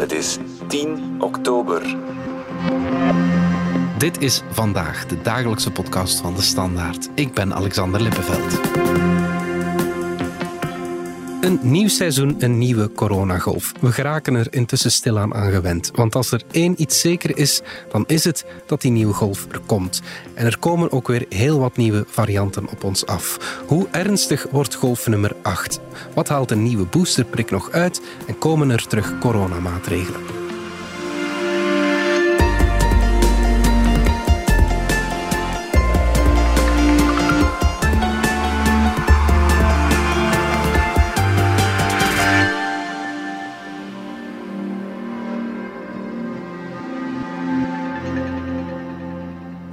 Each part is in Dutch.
Het is 10 oktober. Dit is vandaag de dagelijkse podcast van de Standaard. Ik ben Alexander Lippenveld. Een nieuw seizoen, een nieuwe coronagolf. We geraken er intussen stilaan aan gewend. Want als er één iets zeker is, dan is het dat die nieuwe golf er komt. En er komen ook weer heel wat nieuwe varianten op ons af. Hoe ernstig wordt golf nummer 8? Wat haalt een nieuwe boosterprik nog uit? En komen er terug coronamaatregelen?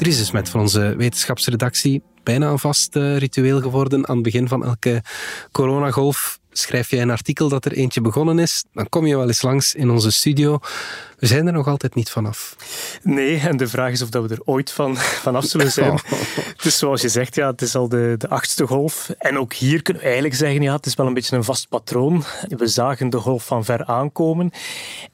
Dries is met van onze wetenschapsredactie bijna een vast uh, ritueel geworden. Aan het begin van elke coronagolf schrijf jij een artikel dat er eentje begonnen is. Dan kom je wel eens langs in onze studio. We zijn er nog altijd niet vanaf. Nee, en de vraag is of dat we er ooit van, vanaf zullen zijn. Dus zoals je zegt, ja, het is al de, de achtste golf. En ook hier kunnen we eigenlijk zeggen, ja, het is wel een beetje een vast patroon. We zagen de golf van ver aankomen.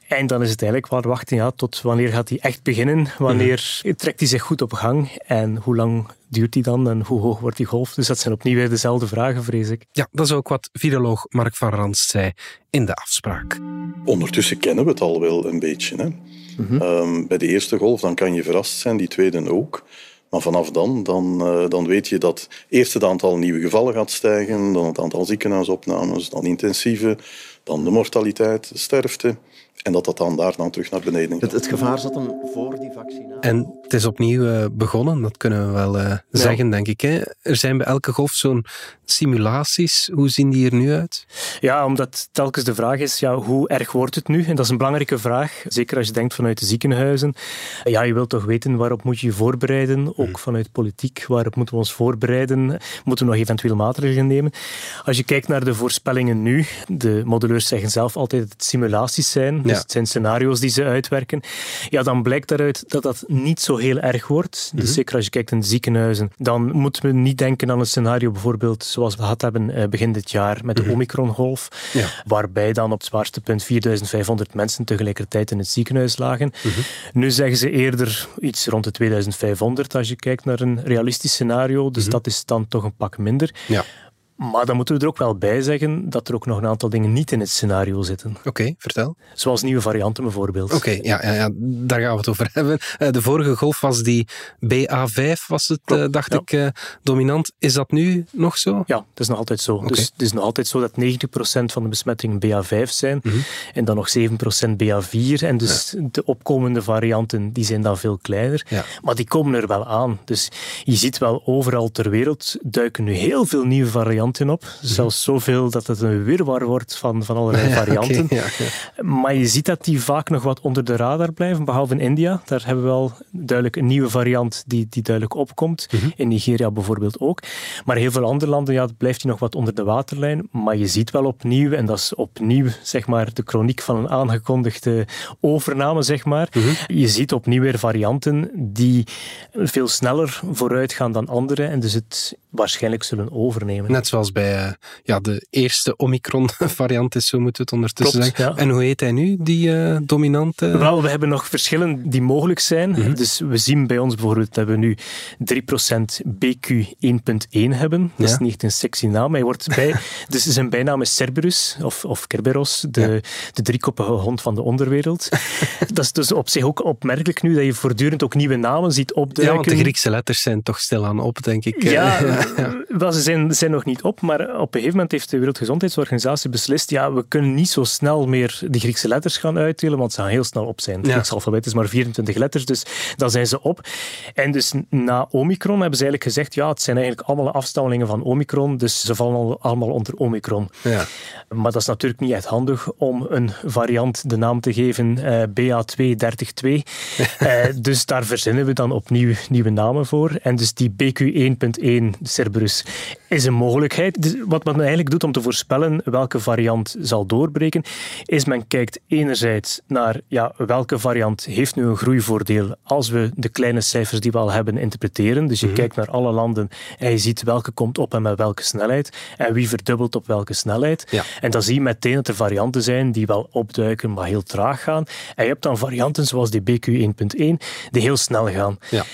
En dan is het eigenlijk wel wachten, ja, tot wanneer gaat die echt beginnen? Wanneer mhm. trekt hij zich goed op gang? En hoe lang duurt die dan en hoe hoog wordt die golf? Dus dat zijn opnieuw weer dezelfde vragen, vrees ik. Ja, dat is ook wat viroloog Mark van Ranst zei in de afspraak. Ondertussen kennen we het al wel een beetje. Hè? Mhm. Ehm, bij de eerste golf dan kan je verrast zijn, die tweede ook. Maar vanaf dan, dan, uh, dan weet je dat eerst het aantal nieuwe gevallen gaat stijgen, dan het aantal ziekenhuisopnames, dan intensieve, dan de mortaliteit, de sterfte. En dat dat dan daar dan terug naar beneden gaat. Het, gevaar zat hem voor die vaccinatie. En het is opnieuw uh, begonnen, dat kunnen we wel uh, zeggen, denk ik. Hè? Er zijn bij elke golf zo'n simulaties. Hoe zien die er nu uit? Ja, omdat telkens de vraag is, ja, hoe erg wordt het nu? En dat is een belangrijke vraag, zeker als je denkt vanuit de ziekenhuizen. Ja, je wilt toch weten waarop moet je je voorbereiden, ook hmm. vanuit politiek, waarop moeten we ons voorbereiden? Moeten we nog eventueel maatregelen nemen? Als je kijkt naar de voorspellingen nu, de modelleurs zeggen zelf altijd dat het simulaties zijn, dus het zijn scenario's die ze uitwerken. Ja, dan blijkt daaruit dat dat niet zo heel erg wordt. Dus mhm. zeker als je kijkt naar de ziekenhuizen, dan moeten we niet denken aan een scenario bijvoorbeeld zoals we gehad hebben eh, begin dit jaar met de mm Omicron-golf, waarbij dan op het zwaarste punt 4500 mensen tegelijkertijd in het ziekenhuis lagen. Mhm. Nu zeggen ze eerder iets rond de 2500 als je kijkt naar een realistisch scenario, dus mhm. dat is dan toch een pak minder. Ja. Maar dan moeten we er ook wel bij zeggen dat er ook nog een aantal dingen niet in het scenario zitten. Oké, vertel. Zoals nieuwe varianten bijvoorbeeld. Oké, ja, ja, ja, daar gaan we het over hebben. Eh, de vorige golf was die BA5, was het, uh, dacht ik, uh, dominant. Is dat nu nog zo? Ja, dat is nog altijd zo. Dus het is nog altijd zo dat 90% van de besmettingen BA5 zijn mhm. en dan nog 7% BA4. En dus de opkomende varianten die zijn dan veel kleiner. Ja. Maar die komen er wel aan. Dus je ziet wel overal ter wereld duiken nu heel veel nieuwe varianten op. Zelfs zoveel dat het een wirwar wordt van, van allerlei varianten. Maar je ziet dat die vaak nog wat onder de radar blijven, behalve in India. Daar hebben we wel duidelijk een nieuwe variant die, die duidelijk opkomt. Mhm. In Nigeria bijvoorbeeld ook. Maar heel veel andere landen ja, blijft die nog wat onder de waterlijn. Maar je ziet wel opnieuw, en dat is opnieuw zeg maar, de chroniek van een aangekondigde overname, zeg maar. Mhm. Je ziet opnieuw weer varianten die veel sneller vooruit gaan dan andere en dus het waarschijnlijk zullen overnemen. Net zoals bij uh, ja, de eerste Omicron-variant is, zo moeten we het ondertussen zeggen. En hoe heet hij nu, die uh, dominante? Wel, we hebben nog verschillen die mogelijk zijn. Mhm. Dus we zien bij ons bijvoorbeeld dat we nu 3% BQ 1.1 hebben. Dat is niet een sexy naam. Hij wordt bij, dus zijn bijnaam is Cerberus, of, of Kerberos, de, de driekoppige hond van de onderwereld. dat is dus op zich ook opmerkelijk nu, dat je voortdurend ook nieuwe namen ziet opduiken. Ja, want de Griekse letters zijn toch stilaan op, denk ik. Ja, wel, ze zijn, zijn nog niet op, maar op een gegeven moment heeft de Wereldgezondheidsorganisatie beslist, ja, we kunnen niet zo snel meer die Griekse letters gaan uitdelen, want ze gaan heel snel op zijn. Het Griekse alfabet is maar 24 letters, dus dan zijn ze op. En dus na Omicron hebben ze eigenlijk gezegd, ja, het zijn eigenlijk allemaal afstammelingen van Omicron, dus ze vallen allemaal onder Omicron. Ja. Maar dat is natuurlijk niet echt handig om een variant de naam te geven uh, BA232. uh, dus daar verzinnen we dan opnieuw nieuwe namen voor. En dus die BQ1.1 Cerberus is een mogelijkheid moeilijkheid. Dus wat men eigenlijk doet om te voorspellen welke variant zal doorbreken, is men kijkt enerzijds naar ja, welke variant heeft nu een groeivoordeel als we de kleine cijfers die we al hebben interpreteren. Dus je Mhm. kijkt naar alle landen en je ziet welke komt op en met welke snelheid en wie verdubbelt op welke snelheid. Ja. En dan zie je meteen dat er varianten zijn die wel opduiken, maar heel traag gaan. En je hebt dan varianten zoals die BQ1.1 die heel snel gaan. Ja.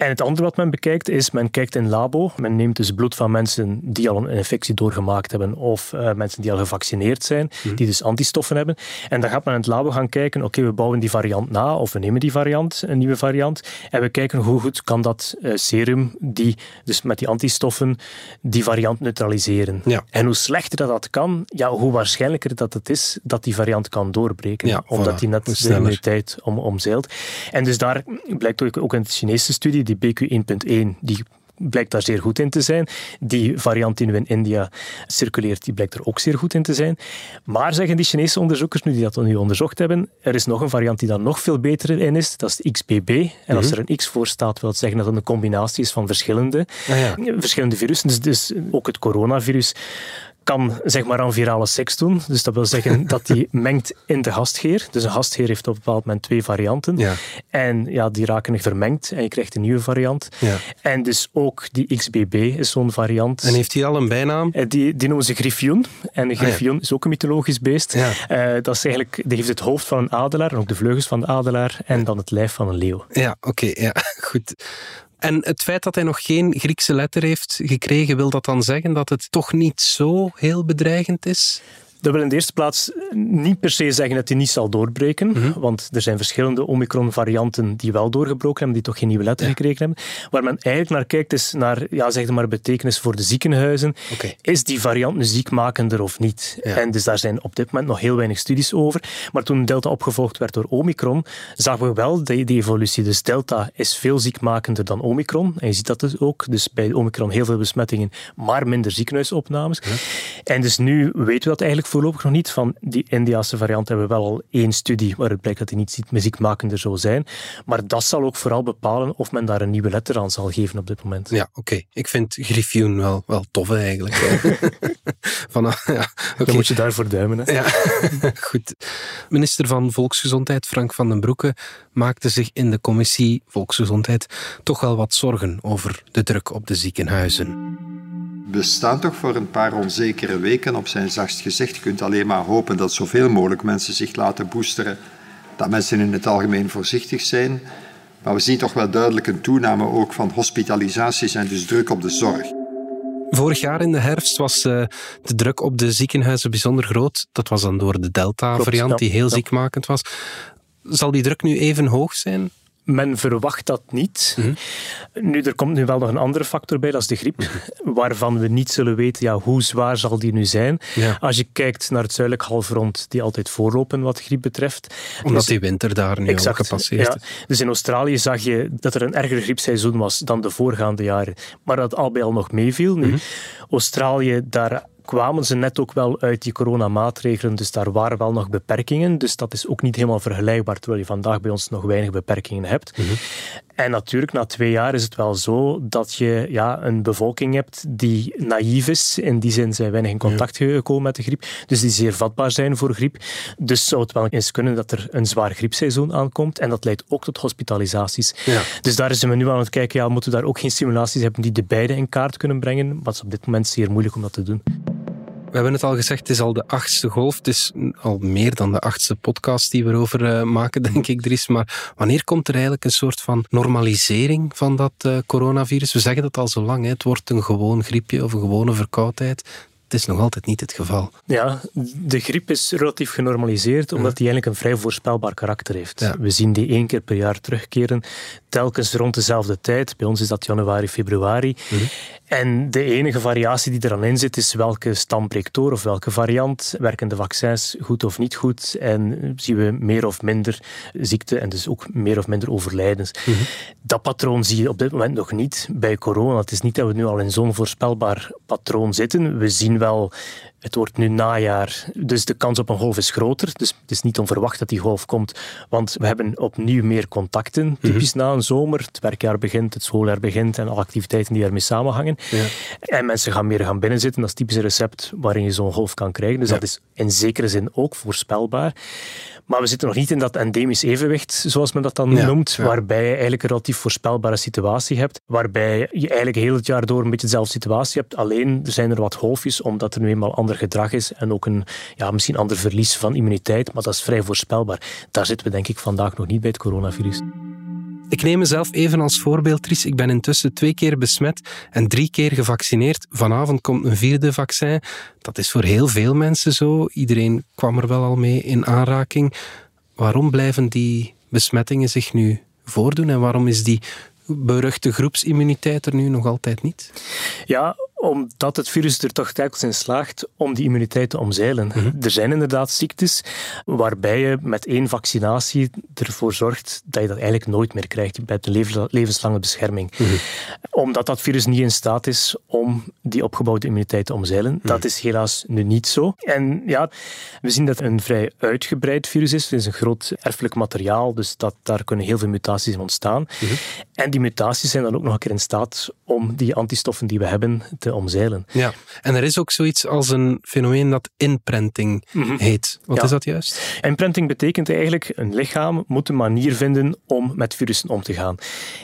En het andere wat men bekijkt is, men kijkt in labo. Men neemt dus bloed van mensen die al een infectie doorgemaakt hebben of eh, mensen die al gevaccineerd zijn, die dus antistoffen hebben. En dan gaat men in het labo gaan kijken, oké, we bouwen die variant na of we nemen die variant, een nieuwe variant, en we kijken hoe goed kan dat eh, serum, die, dus met die antistoffen, die variant neutraliseren. Ja. En hoe slechter dat, dat kan, ja, hoe waarschijnlijker dat het is dat die variant kan doorbreken. Ja, omdat voilà. die net de immuniteit om, omzeilt. En dus daar blijkt ook, ook in de Chinese studie, die BQ1.1, die blijkt daar zeer goed in te zijn. Die variant die nu in India circuleert, die blijkt er ook zeer goed in te zijn. Maar zeggen die Chinese onderzoekers, nu die dat nu onderzocht hebben, er is nog een variant die daar nog veel beter in is. Dat is de XBB. En als er een X voor staat, wil het zeggen dat het een combinatie is van verschillende, Ah ja. verschillende virussen. Dus, dus ook het coronavirus kan zeg maar aan virale seks doen. Dus dat wil zeggen dat die mengt in de gastgeer. Dus een gastgeer heeft op een bepaald moment twee varianten. Ja. En ja, die raken vermengd en je krijgt een nieuwe variant. Ja. En dus ook die XBB is zo'n variant. En heeft hij al een bijnaam? Eh, Die, die noemen ze Griffioen. En de Ah, ja. Griffioen is ook een mythologisch beest. Eh, dat is eigenlijk, die heeft het hoofd van een adelaar en ook de vleugels van de adelaar en dan het lijf van een leeuw. Ja, oké, ja, goed. En het feit dat hij nog geen Griekse letter heeft gekregen, wil dat dan zeggen dat het toch niet zo heel bedreigend is? Dat wil in de eerste plaats niet per se zeggen dat hij niet zal doorbreken, Mhm. want er zijn verschillende Omicron-varianten die wel doorgebroken hebben, die toch geen nieuwe letter gekregen hebben. Waar men eigenlijk naar kijkt is naar, ja, zeg maar, betekenis voor de ziekenhuizen. Is die variant nu ziekmakender of niet? Ja. En dus daar zijn op dit moment nog heel weinig studies over. Maar toen Delta opgevolgd werd door Omicron, zagen we wel die, die evolutie. Dus Delta is veel ziekmakender dan Omicron. En je ziet dat dus ook. Dus bij Omicron heel veel besmettingen, maar minder ziekenhuisopnames. En dus nu weten we dat eigenlijk voorlopig nog niet. Van die Indiase variant hebben we wel al één studie waaruit blijkt dat die niet ziek- meer ziekmakender zou zijn. Maar dat zal ook vooral bepalen of men daar een nieuwe letter aan zal geven op dit moment. Ja, oké. Ik vind Griffioen wel, wel tof eigenlijk. Van, ja. Dan moet je daarvoor duimen. Hè. Ja, goed. Minister van Volksgezondheid Frank van den Broeke maakte zich in de commissie Volksgezondheid toch wel wat zorgen over de druk op de ziekenhuizen. We staan toch voor een paar onzekere weken, op zijn zachtst gezegd. Je kunt alleen maar hopen dat zoveel mogelijk mensen zich laten boosteren, dat mensen in het algemeen voorzichtig zijn. Maar we zien toch wel duidelijk een toename ook van hospitalisaties en dus druk op de zorg. Vorig jaar in de herfst was eh, de druk op de ziekenhuizen bijzonder groot. Dat was dan door de Delta-variant, die heel Ja. ziekmakend was. Zal die druk nu even hoog zijn? Men verwacht dat niet. Mhm. Nu, er komt nu wel nog een andere factor bij, dat is de griep, waarvan we niet zullen weten ja, hoe zwaar zal die nu zijn. Ja. Als je kijkt naar het zuidelijk halfrond, die altijd voorlopen wat griep betreft. Omdat Dus- die winter daar nu al gepasseerd ja. is. Dus in Australië zag je dat er een erger griepseizoen was dan de voorgaande jaren. Maar dat al bij al nog meeviel. Nu, Mhm. Australië, daar kwamen ze net ook wel uit die coronamaatregelen, dus daar waren wel nog beperkingen. Dus dat is ook niet helemaal vergelijkbaar, terwijl je vandaag bij ons nog weinig beperkingen hebt. Mhm. En natuurlijk, na twee jaar is het wel zo dat je ja, een bevolking hebt die naïef is. In die zin zijn weinig in contact gekomen met de griep. Dus die zeer vatbaar zijn voor griep. Dus zou het wel eens kunnen dat er een zwaar griepseizoen aankomt. En dat leidt ook tot hospitalisaties. Ja. Dus daar zijn we nu aan het kijken, ja, moeten we daar ook geen simulaties hebben die de beide in kaart kunnen brengen? Maar het is op dit moment zeer moeilijk om dat te doen. We hebben het al gezegd, het is al de achtste golf. Het is al meer dan de achtste podcast die we erover eh, maken, denk ik, Dries. Maar wanneer komt er eigenlijk een soort van normalisering van dat eh, coronavirus? We zeggen dat al zo lang, hè. het wordt een gewoon griepje of een gewone verkoudheid. Het is nog altijd niet het geval. Ja, de griep is relatief genormaliseerd, omdat die eigenlijk een vrij voorspelbaar karakter heeft. Ja. We zien die één keer per jaar terugkeren, telkens rond dezelfde tijd. Bij ons is dat januari, februari. En de enige variatie die er aan in zit, is welke stam breekt door of welke variant. Werken de vaccins goed of niet goed? En zien we meer of minder ziekte en dus ook meer of minder overlijdens. Dat patroon zie je op dit moment nog niet bij corona. Het is niet dat we nu al in zo'n voorspelbaar patroon zitten. We zien wel Het wordt nu najaar, dus de kans op een golf is groter. Dus het is niet onverwacht dat die golf komt, want we hebben opnieuw meer contacten, typisch na een zomer. Het werkjaar begint, het schooljaar begint en alle activiteiten die ermee samenhangen. Ja. En mensen gaan meer gaan binnenzitten. Dat is typisch recept waarin je zo'n golf kan krijgen. Dus dat is in zekere zin ook voorspelbaar. Maar we zitten nog niet in dat endemisch evenwicht, zoals men dat dan noemt, waarbij je eigenlijk een relatief voorspelbare situatie hebt, waarbij je eigenlijk heel het jaar door een beetje dezelfde situatie hebt. Alleen er zijn er wat golfjes, omdat er nu eenmaal ander gedrag is en ook een ja, misschien ander verlies van immuniteit, maar dat is vrij voorspelbaar. Daar zitten we denk ik vandaag nog niet bij het coronavirus. Ik neem mezelf even als voorbeeld, Tries. Ik ben intussen twee keer besmet en drie keer gevaccineerd. Vanavond komt een vierde vaccin. Dat is voor heel veel mensen zo. Iedereen kwam er wel al mee in aanraking. Waarom blijven die besmettingen zich nu voordoen en waarom is die beruchte groepsimmuniteit er nu nog altijd niet? Ja, omdat het virus er toch telkens in slaagt om die immuniteit te omzeilen. Mhm. Er zijn inderdaad ziektes waarbij je met één vaccinatie ervoor zorgt dat je dat eigenlijk nooit meer krijgt. Je hebt een levenslange bescherming. Mhm. Omdat dat virus niet in staat is om die opgebouwde immuniteit te omzeilen. Mhm. Dat is helaas nu niet zo. En ja, we zien dat het een vrij uitgebreid virus is. Het is een groot erfelijk materiaal, dus dat, daar kunnen heel veel mutaties in ontstaan. En die mutaties zijn dan ook nog een keer in staat om die antistoffen die we hebben te omzeilen. Ja, en er is ook zoiets als een fenomeen dat imprinting mhm. heet. Wat is dat juist? Imprinting betekent eigenlijk een lichaam moet een manier vinden om met virussen om te gaan.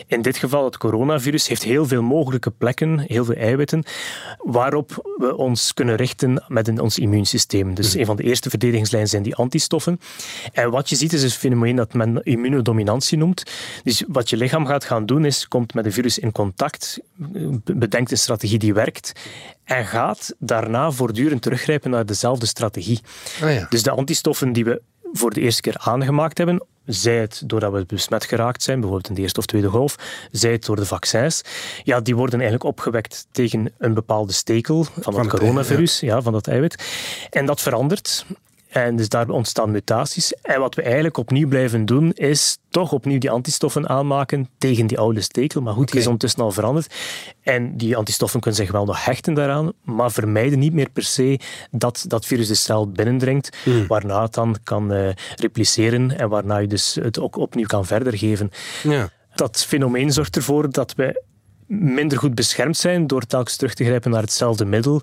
In dit geval het coronavirus heeft heel veel mogelijke plekken, heel veel eiwitten, waarop we ons kunnen richten met ons immuunsysteem. Dus mhm. een van de eerste verdedigingslijnen zijn die antistoffen. En wat je ziet is een fenomeen dat men immunodominantie noemt. Dus wat je lichaam gaat gaan doen is, komt met een virus in contact, bedenkt een strategie die werkt, en gaat daarna voortdurend teruggrijpen naar dezelfde strategie. Oh ja. Dus de antistoffen die we voor de eerste keer aangemaakt hebben, zij het doordat we besmet geraakt zijn, bijvoorbeeld in de eerste of tweede golf, zij het door de vaccins, ja, die worden eigenlijk opgewekt tegen een bepaalde stekel van, van het coronavirus, ja. van dat eiwit. En dat verandert. En dus daar ontstaan mutaties. En wat we eigenlijk opnieuw blijven doen, is toch opnieuw die antistoffen aanmaken tegen die oude stekel. Maar goed, die is ondertussen al veranderd. En die antistoffen kunnen zich wel nog hechten daaraan, maar vermijden niet meer per se dat dat virus de cel binnendringt, hmm. waarna het dan kan uh, repliceren en waarna je dus het ook opnieuw kan verder geven. Ja. Dat fenomeen zorgt ervoor dat we minder goed beschermd zijn door telkens terug te grijpen naar hetzelfde middel,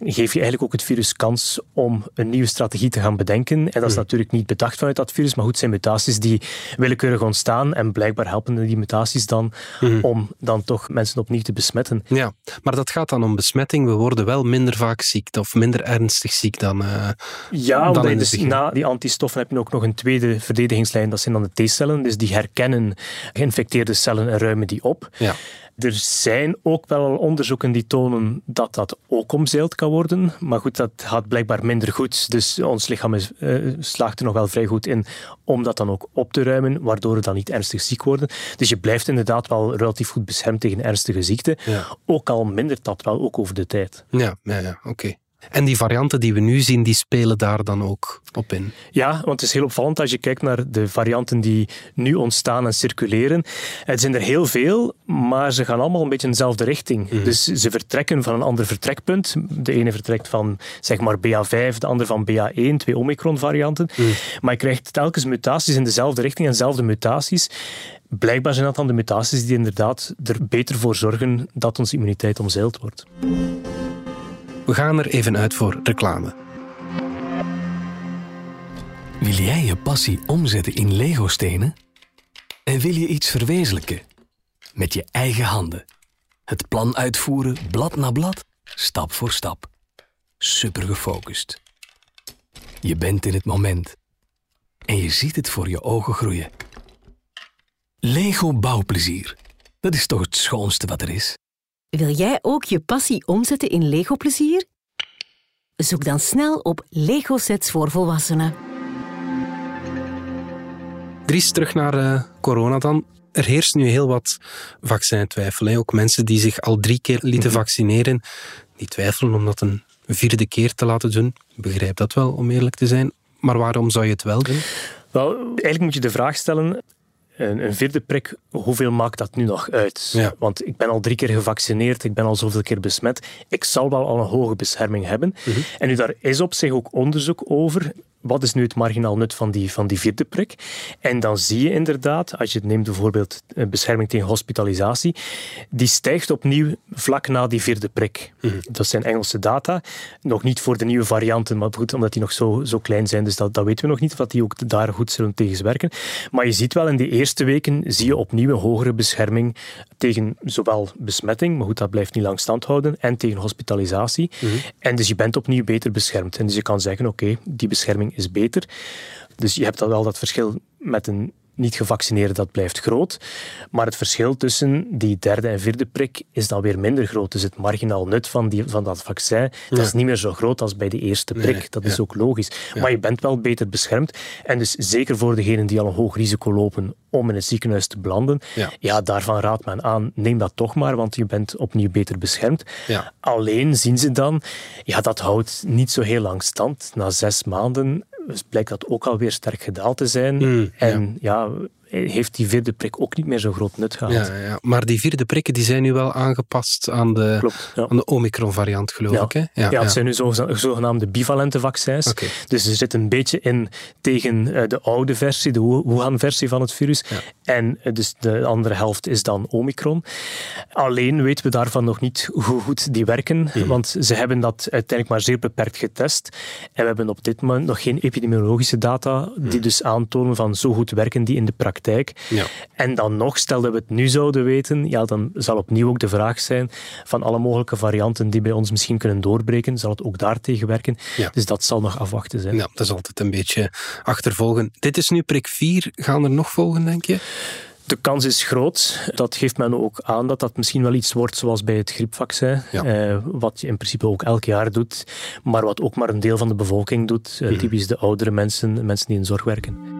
geef je eigenlijk ook het virus kans om een nieuwe strategie te gaan bedenken. En dat is natuurlijk niet bedacht vanuit dat virus, maar goed, zijn mutaties die willekeurig ontstaan en blijkbaar helpen die mutaties dan hmm. om dan toch mensen opnieuw te besmetten. Ja, maar dat gaat dan om besmetting. We worden wel minder vaak ziek of minder ernstig ziek dan uh, Ja, dan dus na die antistoffen heb je ook nog een tweede verdedigingslijn, dat zijn dan de T-cellen. Dus die herkennen geïnfecteerde cellen en ruimen die op. Ja. Er zijn ook wel onderzoeken die tonen dat dat ook omzeild kan worden. Maar goed, dat gaat blijkbaar minder goed. Dus ons lichaam is, uh, slaagt er nog wel vrij goed in om dat dan ook op te ruimen, waardoor we dan niet ernstig ziek worden. Dus je blijft inderdaad wel relatief goed beschermd tegen ernstige ziekte. Ook al mindert dat wel ook over de tijd. Ja, ja, ja oké. En die varianten die we nu zien, die spelen daar dan ook op in. Ja, want het is heel opvallend als je kijkt naar de varianten die nu ontstaan en circuleren. Het zijn er heel veel, maar ze gaan allemaal een beetje in dezelfde richting. Mhm. Dus ze vertrekken van een ander vertrekpunt. De ene vertrekt van zeg maar BA5, de andere van BA1, twee Omicron-varianten. Mhm. Maar je krijgt telkens mutaties in dezelfde richting en dezelfde mutaties. Blijkbaar zijn dat dan de mutaties die inderdaad er beter voor zorgen dat onze immuniteit omzeild wordt. We gaan er even uit voor reclame. Wil jij je passie omzetten in Lego-stenen? En wil je iets verwezenlijken? Met je eigen handen. Het plan uitvoeren, blad na blad, stap voor stap. Super gefocust. Je bent in het moment. En je ziet het voor je ogen groeien. Lego bouwplezier. Dat is toch het schoonste wat er is? Wil jij ook je passie omzetten in Lego-plezier? Zoek dan snel op Lego-sets voor volwassenen. Dries, terug naar uh, corona dan. Er heerst nu heel wat vaccintwijfel. Ook mensen die zich al drie keer lieten mhm. vaccineren, die twijfelen om dat een vierde keer te laten doen. Ik begrijp dat wel, om eerlijk te zijn. Maar waarom zou je het wel doen? Wel, eigenlijk moet je de vraag stellen een, een vierde prik, hoeveel maakt dat nu nog uit? Ja. Want ik ben al drie keer gevaccineerd, ik ben al zoveel keer besmet. Ik zal wel al een hoge bescherming hebben. Mhm. En nu, daar is op zich ook onderzoek over. Wat is nu het marginaal nut van die, van die vierde prik? En dan zie je inderdaad, als je neemt bijvoorbeeld eh, bescherming tegen hospitalisatie, die stijgt opnieuw vlak na die vierde prik. Dat zijn Engelse data. Nog niet voor de nieuwe varianten, maar goed, omdat die nog zo, zo klein zijn, dus dat, dat weten we nog niet, of dat die ook daar goed zullen tegen werken. Maar je ziet wel, in die eerste weken zie je opnieuw een hogere bescherming tegen zowel besmetting, maar goed, dat blijft niet lang stand houden, en tegen hospitalisatie. En dus je bent opnieuw beter beschermd. En dus je kan zeggen, oké, die bescherming is beter. Dus je hebt dan wel dat verschil met een niet gevaccineerde, dat blijft groot. Maar het verschil tussen die derde en vierde prik is dan weer minder groot. Dus het marginaal nut van, die, van dat vaccin dat is niet meer zo groot als bij de eerste prik. Nee, dat is ook logisch. Maar je bent wel beter beschermd. En dus zeker voor degenen die al een hoog risico lopen om in het ziekenhuis te belanden, Ja. daarvan raadt men aan, neem dat toch maar, want je bent opnieuw beter beschermd. Alleen zien ze dan, ja, dat houdt niet zo heel lang stand. Na zes maanden dus blijkt dat ook alweer sterk gedaald te zijn. Mm, en ja. Heeft die vierde prik ook niet meer zo groot nut gehad. Ja, ja, maar die vierde prikken die zijn nu wel aangepast aan de, Klopt, ja. aan de Omicron-variant, geloof Ja. ik. Hè? Ja, het zijn nu zo- zogenaamde bivalente vaccins. Dus er zit een beetje in tegen eh, de oude versie, de Wu- Wuhan-versie van het virus. En eh, dus de andere helft is dan Omicron. Alleen weten we daarvan nog niet hoe goed die werken, Mhm. want ze hebben dat uiteindelijk maar zeer beperkt getest. En we hebben op dit moment nog geen epidemiologische data die dus aantonen van zo goed werken die in de praktijk. Ja. En dan nog, stel dat we het nu zouden weten, ja, dan zal opnieuw ook de vraag zijn van alle mogelijke varianten die bij ons misschien kunnen doorbreken, zal het ook daartegen werken? Ja. Dus dat zal nog afwachten zijn. Ja, dat is altijd een beetje achtervolgen. Dit is nu prik 4. Gaan er nog volgen, denk je? De kans is groot. Dat geeft men ook aan dat dat misschien wel iets wordt zoals bij het griepvaccin. Ja. Eh, wat je in principe ook elk jaar doet, maar wat ook maar een deel van de bevolking doet. Mhm. Eh, typisch de oudere mensen, mensen die in zorg werken.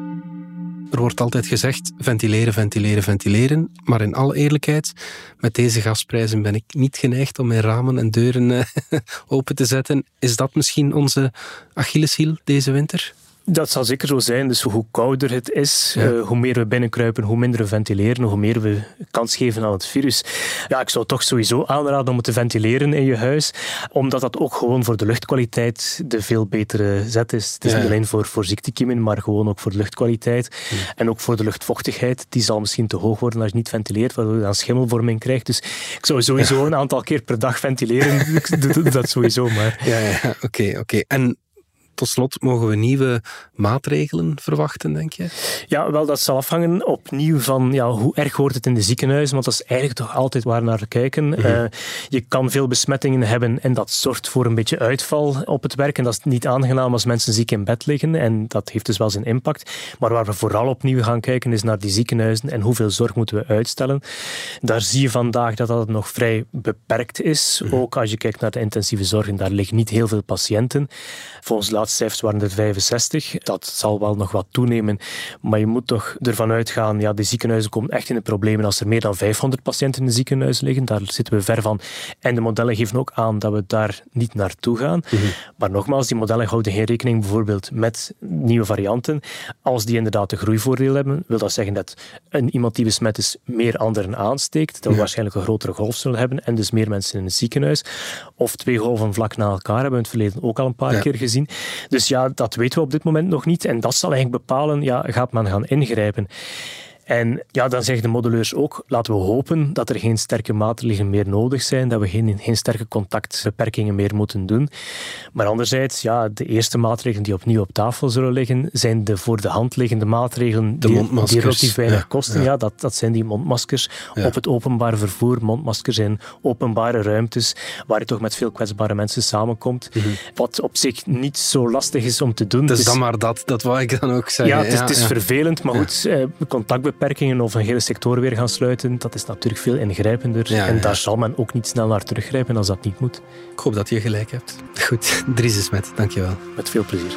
Er wordt altijd gezegd ventileren, ventileren, ventileren. Maar in alle eerlijkheid, met deze gasprijzen ben ik niet geneigd om mijn ramen en deuren eh, open te zetten. Is dat misschien onze Achilleshiel deze winter? Dat zal zeker zo zijn. Dus hoe kouder het is, Ja. eh, hoe meer we binnenkruipen, hoe minder we ventileren, hoe meer we kans geven aan het virus. Ja, ik zou toch sowieso aanraden om het te ventileren in je huis, omdat dat ook gewoon voor de luchtkwaliteit de veel betere zet is. Het is Ja, niet alleen voor, voor ziektekiemen, maar gewoon ook voor de luchtkwaliteit. En ook voor de luchtvochtigheid. Die zal misschien te hoog worden als je niet ventileert, waardoor je dan schimmelvorming krijgt. Dus ik zou sowieso een aantal keer per dag ventileren. Ik doe doe dat sowieso maar. Ja, ja, oké, oké. En tot slot, mogen we nieuwe maatregelen verwachten, denk je? Ja, wel, dat zal afhangen opnieuw van ja, hoe erg wordt het in de ziekenhuizen, want dat is eigenlijk toch altijd waar naar kijken. Eh, je kan veel besmettingen hebben en dat zorgt voor een beetje uitval op het werk. En dat is niet aangenaam als mensen ziek in bed liggen en dat heeft dus wel zijn impact. Maar waar we vooral opnieuw gaan kijken is naar die ziekenhuizen en hoeveel zorg moeten we uitstellen. Daar zie je vandaag dat dat nog vrij beperkt is. Ook als je kijkt naar de intensieve zorg, en daar liggen niet heel veel patiënten. Volgens de laatste cijfers waren er 65. Dat zal wel nog wat toenemen. Maar je moet toch ervan uitgaan, ja, de ziekenhuizen komen echt in de problemen als er meer dan 500 patiënten in de ziekenhuis liggen. Daar zitten we ver van. En de modellen geven ook aan dat we daar niet naartoe gaan. Maar nogmaals, die modellen houden geen rekening bijvoorbeeld met nieuwe varianten. Als die inderdaad een groeivoordeel hebben, wil dat zeggen dat een, iemand die besmet is meer anderen aansteekt. Dat we waarschijnlijk een grotere golf zullen hebben en dus meer mensen in het ziekenhuis. Of twee golven vlak na elkaar hebben we in het verleden ook al een paar Ja. keer gezien. Dus ja, dat weten we op dit moment nog niet. En dat zal eigenlijk bepalen, ja, gaat men gaan ingrijpen? En ja, dan zeggen de modelleurs ook, laten we hopen dat er geen sterke maatregelen meer nodig zijn, dat we geen, geen sterke contactbeperkingen meer moeten doen. Maar anderzijds, ja, de eerste maatregelen die opnieuw op tafel zullen liggen, zijn de voor de hand liggende maatregelen De die, mondmaskers. die relatief weinig Ja, kosten. ja. Ja, dat, dat zijn die mondmaskers Ja. op het openbaar vervoer, mondmaskers in openbare ruimtes, waar je toch met veel kwetsbare mensen samenkomt. Wat op zich niet zo lastig is om te doen. Dus is- dan maar dat, dat wou ik dan ook zeggen. ja, het is, het is ja. vervelend, maar goed, eh, contactbeperkingen of een hele sector weer gaan sluiten, dat is natuurlijk veel ingrijpender. Ja, en ja. daar zal men ook niet snel naar teruggrijpen als dat niet moet. Ik hoop dat je gelijk hebt. Goed, Dries de Smet, dankjewel. Met veel plezier.